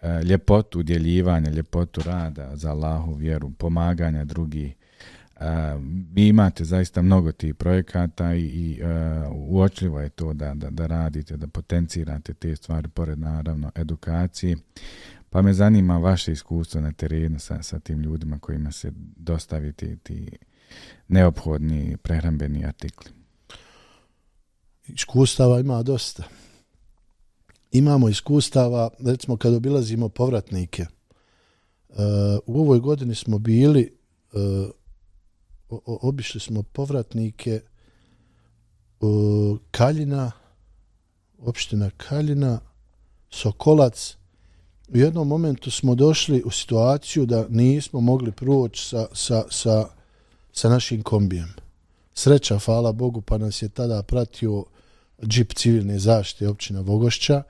e, ljepotu udjeljivanja, ljepotu rada za Allahu vjeru, pomaganja drugih. E, vi imate zaista mnogo tih projekata i, i eh, uočljivo je to da, da, da radite, da potencirate te stvari, pored naravno edukacije. Pa me zanima vaše iskustvo na terenu sa, sa tim ljudima kojima se dostaviti ti neophodni prehrambeni artikli. Iskustava ima dosta. Imamo iskustava, recimo kad obilazimo povratnike, uh, u ovoj godini smo bili, uh, obišli smo povratnike o, Kaljina, opština Kaljina, Sokolac, u jednom momentu smo došli u situaciju da nismo mogli proći sa, sa, sa, sa našim kombijem. Sreća, hvala Bogu, pa nas je tada pratio džip civilne zaštite općina Vogošća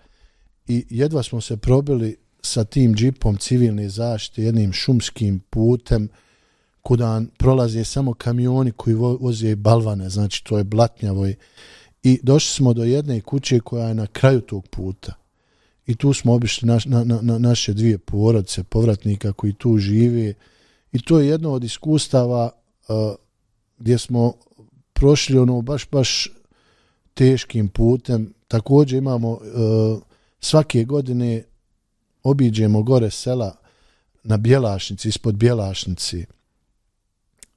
i jedva smo se probili sa tim džipom civilne zaštite jednim šumskim putem kuda prolaze samo kamioni koji voze balvane, znači to je blatnjavo I došli smo do jedne kuće koja je na kraju tog puta. I tu smo obišli naš, na, na, na naše dvije porodice povratnika koji tu žive. I to je jedno od iskustava uh, gdje smo prošli ono baš baš teškim putem. Također imamo uh, svake godine obiđemo gore sela na Bjelašnici ispod Bjelašnici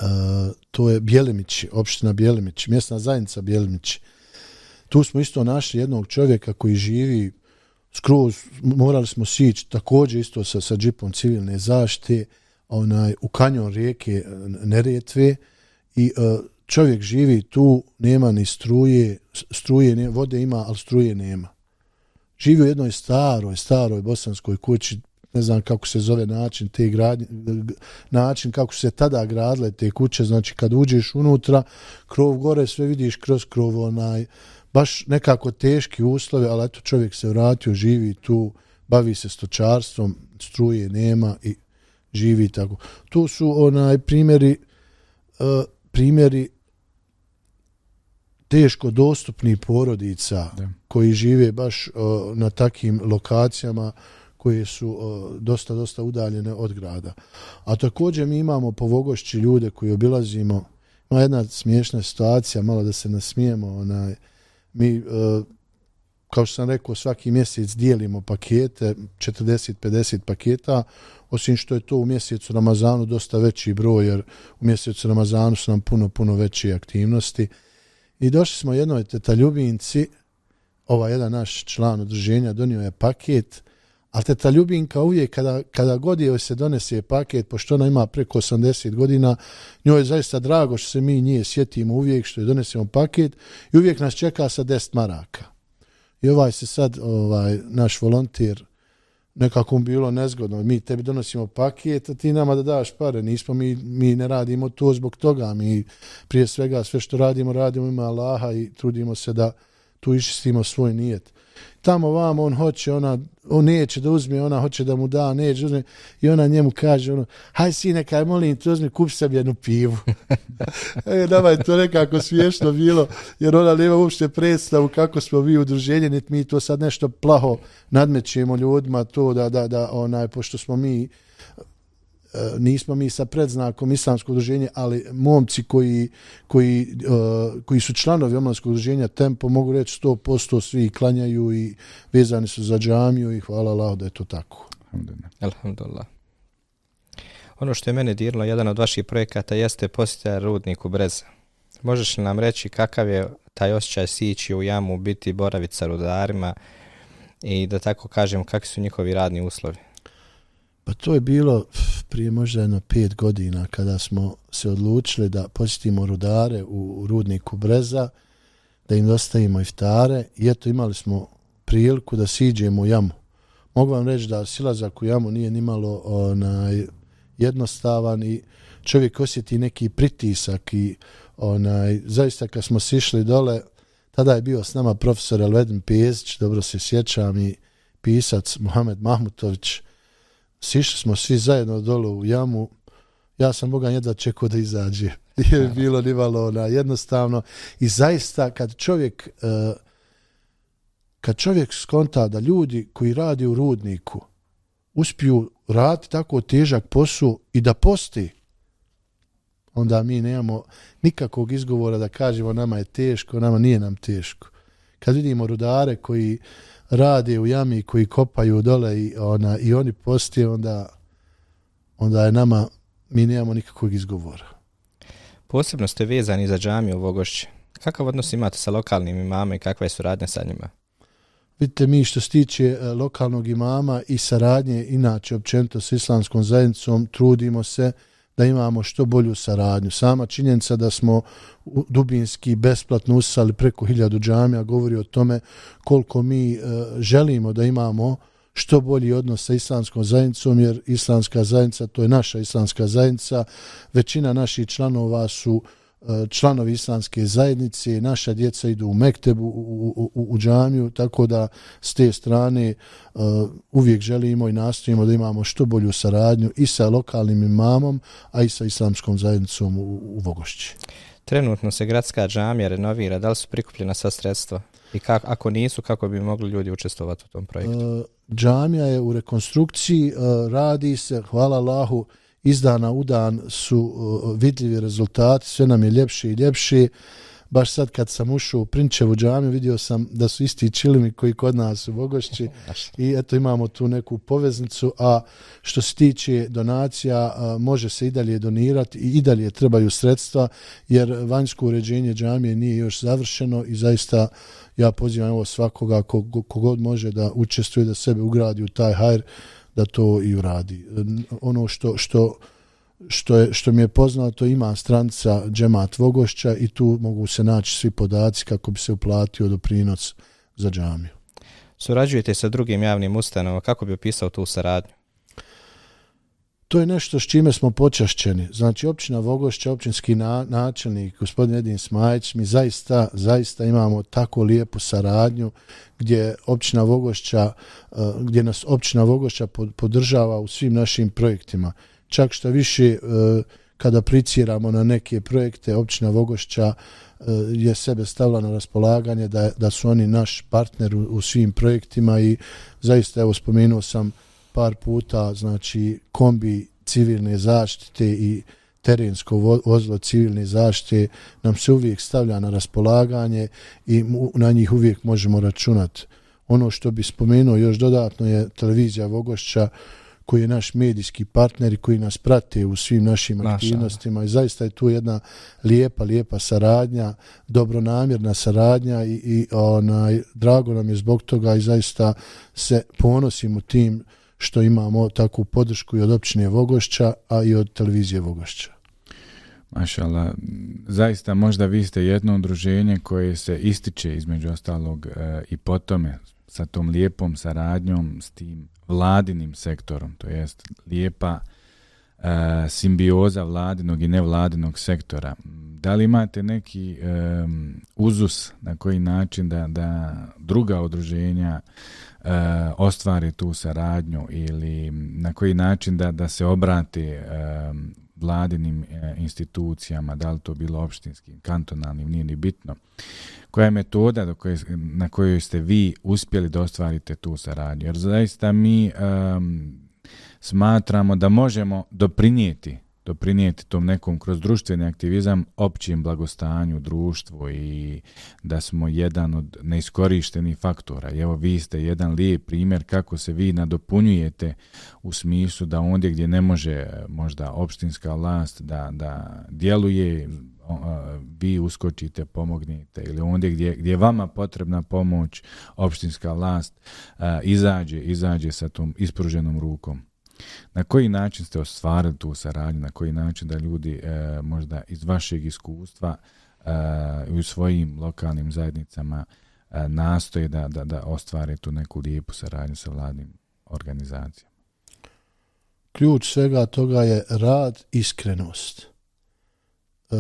uh, to je Bjelimić opština Bjelimić mjesna zajednica Bjelimić tu smo isto našli jednog čovjeka koji živi skroz morali smo sići također isto sa, sa džipom civilne zaštite onaj, u kanjon rijeke e, Neretve i uh, čovjek živi tu, nema ni struje, struje ne, vode ima, ali struje nema. Živi u jednoj staroj, staroj bosanskoj kući, ne znam kako se zove način te gradnje, način kako se tada gradile te kuće, znači kad uđeš unutra, krov gore, sve vidiš kroz krov, onaj, baš nekako teški uslovi, ali eto čovjek se vratio, živi tu, bavi se stočarstvom, struje nema i živi tako. Tu su onaj primjeri uh, primjeri teško dostupnih porodica da. koji žive baš uh, na takim lokacijama koje su uh, dosta, dosta udaljene od grada. A također mi imamo po Vogošći ljude koji obilazimo. Ima jedna smiješna situacija, malo da se nasmijemo, onaj, mi uh, kao što sam rekao svaki mjesec dijelimo pakete 40-50 paketa osim što je to u mjesecu Ramazanu dosta veći broj jer u mjesecu Ramazanu su nam puno puno veće aktivnosti i došli smo jednoj teta Ljubinci ova jedan naš član udruženja donio je paket Ali teta Ljubinka uvijek kada, kada god je se donese paket pošto ona ima preko 80 godina njoj je zaista drago što se mi nije sjetimo uvijek što je donesemo paket i uvijek nas čeka sa 10 maraka. I ovaj se sad ovaj naš volontir nekako mu bilo nezgodno mi tebi donosimo paket a ti nama da daš pare nismo mi, mi ne radimo to zbog toga mi prije svega sve što radimo radimo ima Allaha i trudimo se da tu išistimo svoj nijet. Tamo vam on hoće, ona, on neće da uzme, ona hoće da mu da, neće uzme, i ona njemu kaže, ono, haj sine, kaj molim, ti uzmi, kupi sam jednu pivu. e, nama je to nekako smiješno bilo, jer ona nema uopšte predstavu kako smo vi udruženje, niti mi to sad nešto plaho nadmećemo ljudima, to da, da, da, onaj, pošto smo mi, nismo mi sa predznakom islamskog udruženja, ali momci koji, koji, uh, koji su članovi omladskog udruženja Tempo mogu reći 100% svi klanjaju i vezani su za džamiju i hvala Allah da je to tako. Alhamdulillah. Ono što je mene dirlo, jedan od vaših projekata jeste posjetaj rudniku Breza. Možeš li nam reći kakav je taj osjećaj sići u jamu, biti boraviti sa rudarima i da tako kažem kakvi su njihovi radni uslovi? Pa to je bilo prije možda jedno pet godina kada smo se odlučili da posjetimo rudare u rudniku Breza, da im dostavimo iftare i eto imali smo priliku da siđemo u jamu. Mogu vam reći da silazak u jamu nije nimalo onaj, jednostavan i čovjek osjeti neki pritisak i onaj, zaista kad smo sišli dole, tada je bio s nama profesor Elvedin Pezić, dobro se sjećam i pisac Mohamed Mahmutović, sišli smo svi zajedno dole u jamu, ja sam Boga jedva čekao da izađe. Nije bilo ni malo ona, jednostavno. I zaista kad čovjek uh, kad čovjek skonta da ljudi koji radi u rudniku uspiju raditi tako težak posao i da posti, onda mi nemamo nikakvog izgovora da kažemo nama je teško, nama nije nam teško. Kad vidimo rudare koji rade u jami, koji kopaju dole i, ona, i oni postije, onda, onda je nama, mi nemamo nikakvog izgovora. Posebno ste vezani za džamiju u Vogošće. Kakav odnos imate sa lokalnim imama i kakva je suradnja sa njima? Vidite, mi što se tiče e, lokalnog imama i saradnje, inače općenito s islamskom zajednicom, trudimo se da imamo što bolju saradnju. Sama činjenica da smo dubinski besplatno usali preko hiljadu džamija govori o tome koliko mi e, želimo da imamo što bolji odnos sa islamskom zajednicom, jer islamska zajednica, to je naša islamska zajednica, većina naših članova su uh, članovi islamske zajednice, naša djeca idu u Mektebu, u, u, u, džamiju, tako da s te strane uh, uvijek želimo i nastojimo da imamo što bolju saradnju i sa lokalnim imamom, a i sa islamskom zajednicom u, u Vogošći. Trenutno se gradska džamija renovira, da li su prikupljena sva sredstva? I kako, ako nisu, kako bi mogli ljudi učestovati u tom projektu? Uh, džamija je u rekonstrukciji, uh, radi se, hvala Allahu, uh, iz dana u dan su uh, vidljivi rezultati, sve nam je ljepše i ljepše. Baš sad kad sam ušao u Prinčevu džamiju vidio sam da su isti čilimi koji kod nas u Bogošći. I eto imamo tu neku poveznicu, a što se tiče donacija uh, može se i dalje donirati i i dalje trebaju sredstva jer vanjsko uređenje džamije nije još završeno i zaista ja pozivam ovo svakoga kogod može da učestvuje da sebe ugradi u taj hajr da to i uradi. E, ono što, što, što, je, što mi je poznato, ima stranca džemat Vogošća i tu mogu se naći svi podaci kako bi se uplatio doprinos za džamiju. Surađujete sa drugim javnim ustanovama, kako bi opisao tu saradnju? To je nešto s čime smo počašćeni. Znači, općina Vogošća, općinski na, načelnik, gospodin Edin Smajić, mi zaista, zaista imamo tako lijepu saradnju gdje općina Vogošća, e, gdje nas općina Vogošća podržava u svim našim projektima. Čak što više, e, kada priciramo na neke projekte, općina Vogošća e, je sebe stavila na raspolaganje da, da su oni naš partner u, u svim projektima i zaista, evo, spomenuo sam par puta, znači kombi civilne zaštite i terensko vozilo civilne zaštite nam se uvijek stavlja na raspolaganje i na njih uvijek možemo računati. Ono što bi spomenuo još dodatno je televizija Vogošća koji je naš medijski partner i koji nas prate u svim našim Maša. aktivnostima i zaista je tu jedna lijepa, lijepa saradnja, dobronamjerna saradnja i, i onaj, drago nam je zbog toga i zaista se ponosimo tim što imamo takvu podršku i od općine Vogošća, a i od televizije Vogošća. Mašala, zaista možda vi ste jedno udruženje koje se ističe između ostalog e, i po tome sa tom lijepom saradnjom s tim vladinim sektorom, to jest lijepa e, simbioza vladinog i nevladinog sektora. Da li imate neki e, uzus na koji način da, da druga udruženja e, ostvari tu saradnju ili na koji način da, da se obrati e, vladinim e, institucijama, da li to bilo opštinskim, kantonalnim, nije ni bitno. Koja je metoda do koje, na kojoj ste vi uspjeli da ostvarite tu saradnju? Jer zaista mi e, smatramo da možemo doprinijeti doprinijeti tom nekom kroz društveni aktivizam općim blagostanju društvu i da smo jedan od neiskorištenih faktora. I evo vi ste jedan lijep primjer kako se vi nadopunjujete u smislu da ondje gdje ne može e, možda opštinska vlast da, da djeluje, e, vi uskočite, pomognite ili ondje gdje, gdje je vama potrebna pomoć opštinska vlast e, izađe, izađe sa tom ispruženom rukom. Na koji način ste ostvarili tu saradnju, na koji način da ljudi e, možda iz vašeg iskustva e, u svojim lokalnim zajednicama e, nastoje da, da, da ostvare tu neku lijepu saradnju sa vladnim organizacijama? Ključ svega toga je rad, iskrenost. E,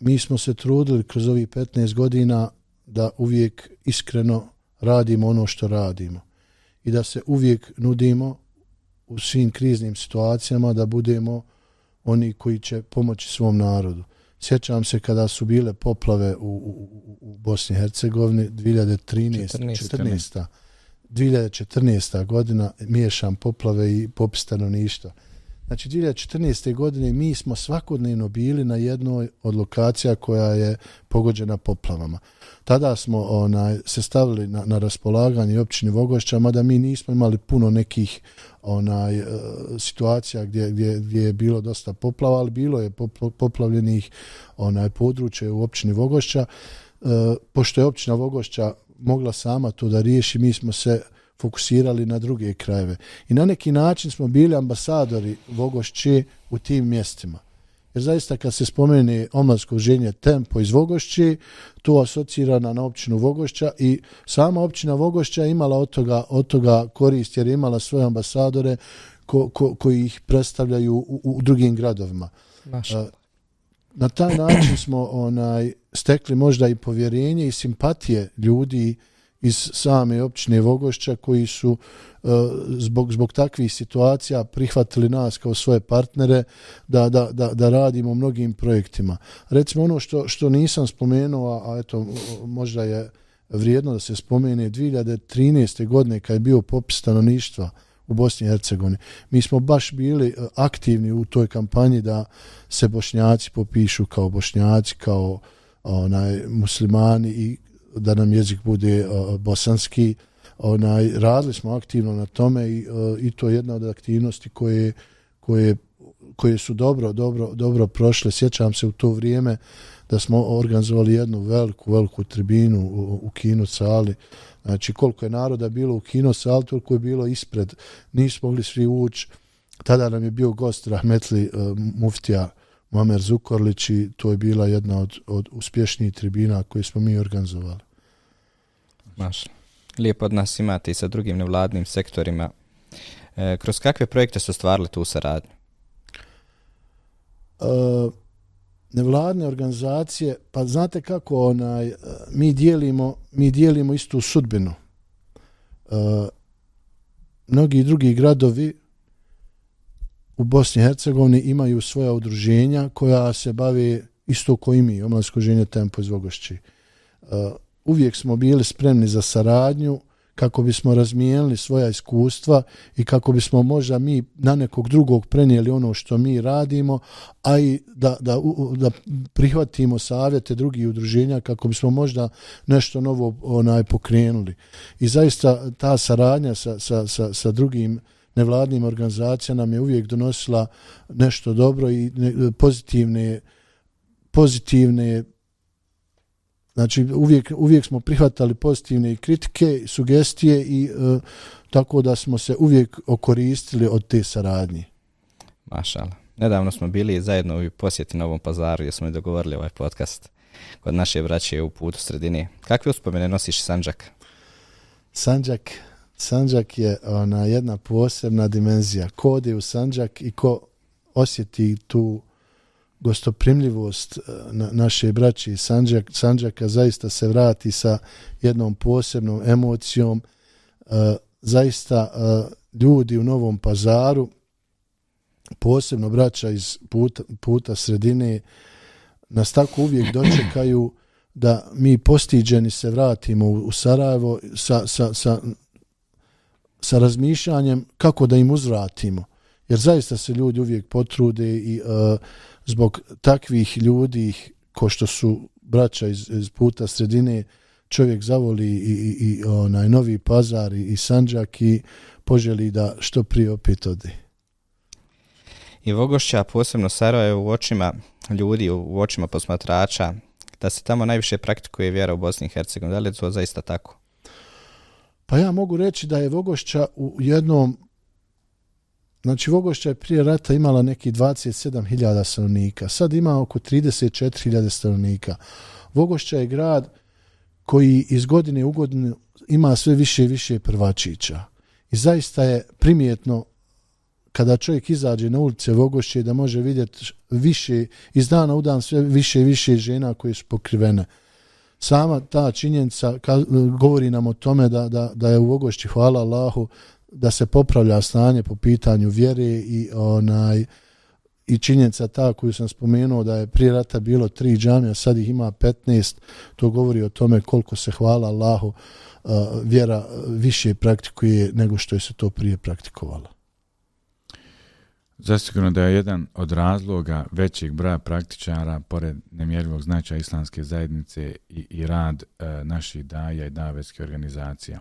mi smo se trudili kroz ovih 15 godina da uvijek iskreno radimo ono što radimo i da se uvijek nudimo u svim kriznim situacijama da budemo oni koji će pomoći svom narodu. Sjećam se kada su bile poplave u, u, u Bosni i Hercegovini 2013. 14. 14. 2014. godina miješam poplave i popis stanovništva. Znači 2014. godine mi smo svakodnevno bili na jednoj od lokacija koja je pogođena poplavama. Tada smo onaj se stavili na, na raspolaganje općini Vogošća, mada mi nismo imali puno nekih onaj e, situacija gdje, gdje, gdje je bilo dosta poplava, ali bilo je poplavljenih onaj područje u općini Vogošća. E, pošto je općina Vogošća mogla sama to da riješi, mi smo se fokusirali na druge krajeve. I na neki način smo bili ambasadori Vogošće u tim mjestima. Jer zaista kad se spomene omladsko ženje Tempo iz Vogošće, to asocira na općinu Vogošća i sama općina Vogošća imala od toga, od toga korist jer je imala svoje ambasadore ko, ko, koji ih predstavljaju u, u drugim gradovima. Naš. Na taj način smo onaj stekli možda i povjerenje i simpatije ljudi uh, iz same općine Vogošća koji su e, zbog, zbog takvih situacija prihvatili nas kao svoje partnere da, da, da, da radimo mnogim projektima. Recimo ono što, što nisam spomenuo, a eto možda je vrijedno da se spomene 2013. godine kad je bio popis stanovništva u Bosni i Hercegovini. Mi smo baš bili e, aktivni u toj kampanji da se bošnjaci popišu kao bošnjaci, kao onaj muslimani i da nam jezik bude bosanski. Onaj, radili smo aktivno na tome i, i to je jedna od aktivnosti koje, koje, koje su dobro, dobro, dobro prošle. Sjećam se u to vrijeme da smo organizovali jednu veliku, veliku tribinu u, u kino sali. Znači koliko je naroda bilo u kino sali, toliko je bilo ispred. Nismo mogli svi ući. Tada nam je bio gost Rahmetli uh, Muftija Mamer Zukorlić i to je bila jedna od, od uspješnijih tribina koje smo mi organizovali. Maš. Lijepo od nas imate i sa drugim nevladnim sektorima. E, kroz kakve projekte su stvarili tu saradnju? E, nevladne organizacije, pa znate kako onaj, e, mi dijelimo, mi dijelimo istu sudbinu. E, mnogi drugi gradovi u Bosni i Hercegovini imaju svoja udruženja koja se bave isto ko i mi, omladsko ženje Tempo iz Vogošći. Uh, e, uvijek smo bili spremni za saradnju kako bismo razmijenili svoja iskustva i kako bismo možda mi na nekog drugog prenijeli ono što mi radimo, a i da, da, da prihvatimo savjete drugih udruženja kako bismo možda nešto novo onaj pokrenuli. I zaista ta saradnja sa, sa, sa, sa drugim uh, nevladnim organizacijama nam je uvijek donosila nešto dobro i pozitivne pozitivne znači uvijek, uvijek smo prihvatali pozitivne kritike, sugestije i e, tako da smo se uvijek okoristili od te saradnje. Mašala. Nedavno smo bili zajedno u posjeti Novom pazaru gdje smo i dogovorili ovaj podcast kod naše braće u putu sredini. Kakve uspomene nosiš Sanđak? Sanđak, Sanđak je ona jedna posebna dimenzija. Ko ode u Sanđak i ko osjeti tu gostoprimljivost e, na naše braće iz Sanđak, Sanđaka zaista se vrati sa jednom posebnom emocijom. E, zaista e, ljudi u Novom pazaru, posebno braća iz puta, puta sredine, nas tako uvijek dočekaju da mi postiđeni se vratimo u Sarajevo sa, sa, sa sa razmišljanjem kako da im uzvratimo. Jer zaista se ljudi uvijek potrude i uh, zbog takvih ljudi ko što su braća iz, iz puta sredine, čovjek zavoli i, i, i onaj novi pazar i, i sanđak i poželi da što prije opet ode. I Vogošća, posebno Sarajevo u očima ljudi, u očima posmatrača, da se tamo najviše praktikuje vjera u Bosni i Hercegovini. Da li je to zaista tako? Pa ja mogu reći da je Vogošća u jednom Znači, Vogošća je prije rata imala neki 27.000 stanovnika. Sad ima oko 34.000 stanovnika. Vogošća je grad koji iz godine u godinu ima sve više i više prvačića. I zaista je primjetno kada čovjek izađe na ulice Vogošće da može vidjeti više, iz dana u dan sve više i više žena koje su pokrivene sama ta činjenica ka, govori nam o tome da, da, da je u Ogošći, hvala Allahu, da se popravlja stanje po pitanju vjere i onaj i činjenica ta koju sam spomenuo da je prije rata bilo tri džamija, sad ih ima 15, to govori o tome koliko se hvala Allahu vjera više praktikuje nego što je se to prije praktikovala. Zasigurno da je jedan od razloga većeg broja praktičara, pored nemjerljivog značaja islamske zajednice i, i rad e, naših daja i davetske organizacija.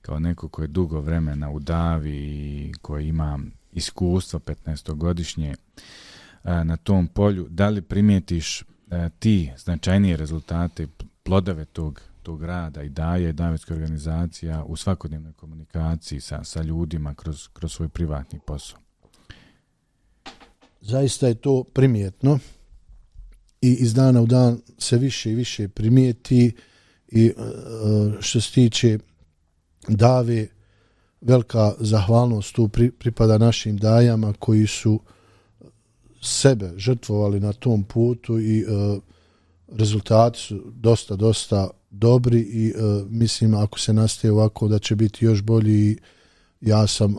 Kao neko koji je dugo vremena u davi i koji ima iskustvo 15-godišnje e, na tom polju, da li primijetiš e, ti značajnije rezultate, plodove tog, tog rada i daje i davetske organizacija u svakodnevnoj komunikaciji sa, sa ljudima kroz, kroz svoj privatni posao? Zaista je to primjetno i iz dana u dan se više i više primijeti i e, što se tiče dave velika zahvalnost tu pripada našim dajama koji su sebe žrtvovali na tom putu i e, rezultati su dosta, dosta dobri i e, mislim ako se nastaje ovako da će biti još bolji ja sam e,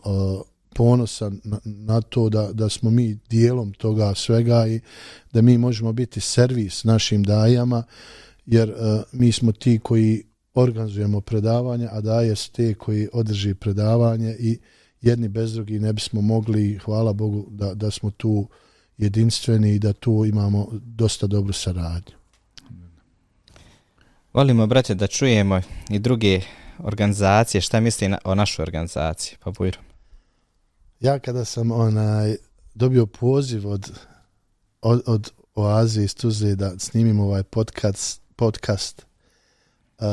ponosan na, na to da, da smo mi dijelom toga svega i da mi možemo biti servis našim dajama, jer uh, mi smo ti koji organizujemo predavanje, a daje su te koji održi predavanje i jedni bez drugi ne bismo mogli, hvala Bogu, da, da smo tu jedinstveni i da tu imamo dosta dobru saradnju. Volimo, brate, da čujemo i druge organizacije, šta misli na, o našoj organizaciji, pa Bujro? Ja kada sam onaj dobio poziv od, od, od Oaze iz Tuzle da snimim ovaj podcast, podcast uh,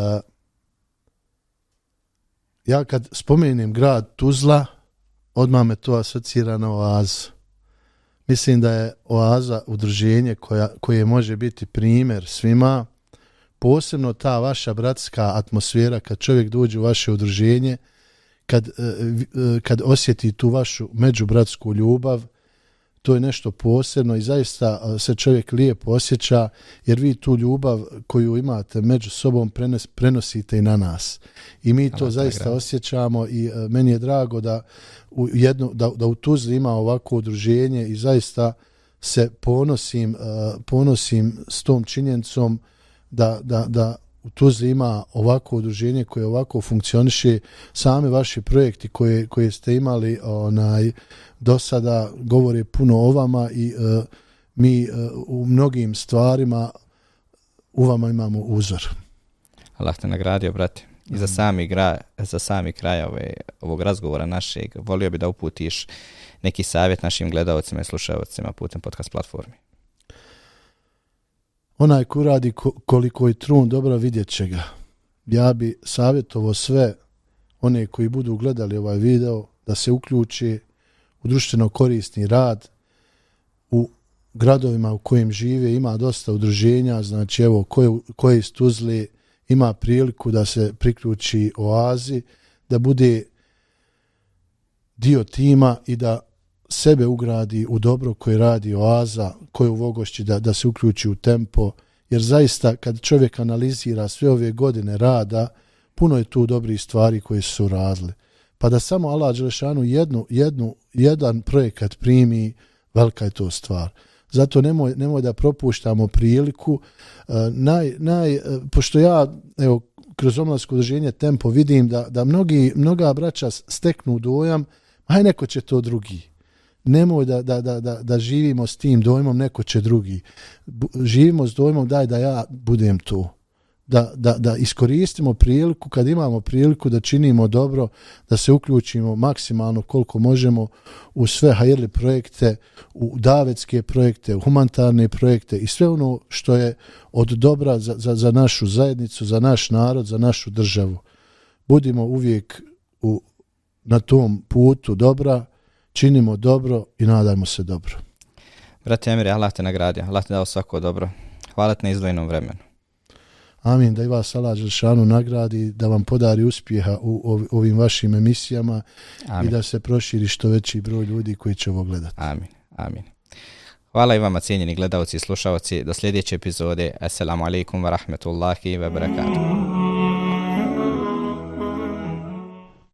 ja kad spomenem grad Tuzla, odmah me to asocira na Oazu. Mislim da je Oaza udruženje koja, koje može biti primjer svima, posebno ta vaša bratska atmosfera kad čovjek dođe u vaše udruženje, kad, e, e, kad osjeti tu vašu međubratsku ljubav, to je nešto posebno i zaista se čovjek lijepo osjeća jer vi tu ljubav koju imate među sobom prenos, prenosite i na nas. I mi to zaista grad. osjećamo i meni je drago da u, jednu, da, da u Tuzli ima ovako udruženje i zaista se ponosim, ponosim s tom činjenicom da, da, da u Tuzli ima ovako udruženje koje ovako funkcioniše, same vaši projekti koje, koje ste imali onaj do sada govore puno o vama i uh, mi uh, u mnogim stvarima u vama imamo uzor. Allah te nagradio, brate. I za sami, gra, za sami kraj ove, ovog razgovora našeg, volio bi da uputiš neki savjet našim gledalcima i slušalcima putem podcast platformi onaj ko radi koliko je trun dobro vidjet će ga. Ja bi savjetovo sve one koji budu gledali ovaj video da se uključi u društveno korisni rad u gradovima u kojim žive ima dosta udruženja, znači evo koje, koje iz Tuzli ima priliku da se priključi oazi, da bude dio tima i da sebe ugradi u dobro koje radi oaza, koje u Vogošći da, da se uključi u tempo, jer zaista kad čovjek analizira sve ove godine rada, puno je tu dobrih stvari koje su radile. Pa da samo Allah Đelešanu jednu, jednu, jedan projekat primi, velika je to stvar. Zato nemoj, nemoj da propuštamo priliku. E, naj, naj, e, pošto ja, evo, kroz omladsko udrženje Tempo vidim da, da mnogi, mnoga braća steknu dojam, aj neko će to drugi nemoj da, da, da, da, da živimo s tim dojmom, neko će drugi. Živimo s dojmom daj da ja budem tu. Da, da, da iskoristimo priliku, kad imamo priliku da činimo dobro, da se uključimo maksimalno koliko možemo u sve hajrli projekte, u davetske projekte, u humanitarne projekte i sve ono što je od dobra za, za, za našu zajednicu, za naš narod, za našu državu. Budimo uvijek u, na tom putu dobra, činimo dobro i nadajmo se dobro. Brate Emire, Allah te nagradio, Allah te dao svako dobro. Hvala te na izdvojenom vremenu. Amin, da i vas Allah Želšanu nagradi, da vam podari uspjeha u ovim vašim emisijama amin. i da se proširi što veći broj ljudi koji će ovo gledati. Amin, amin. Hvala i vama cijenjeni gledalci i slušalci. Do sljedeće epizode. Assalamu alaikum wa rahmetullahi wa barakatuh.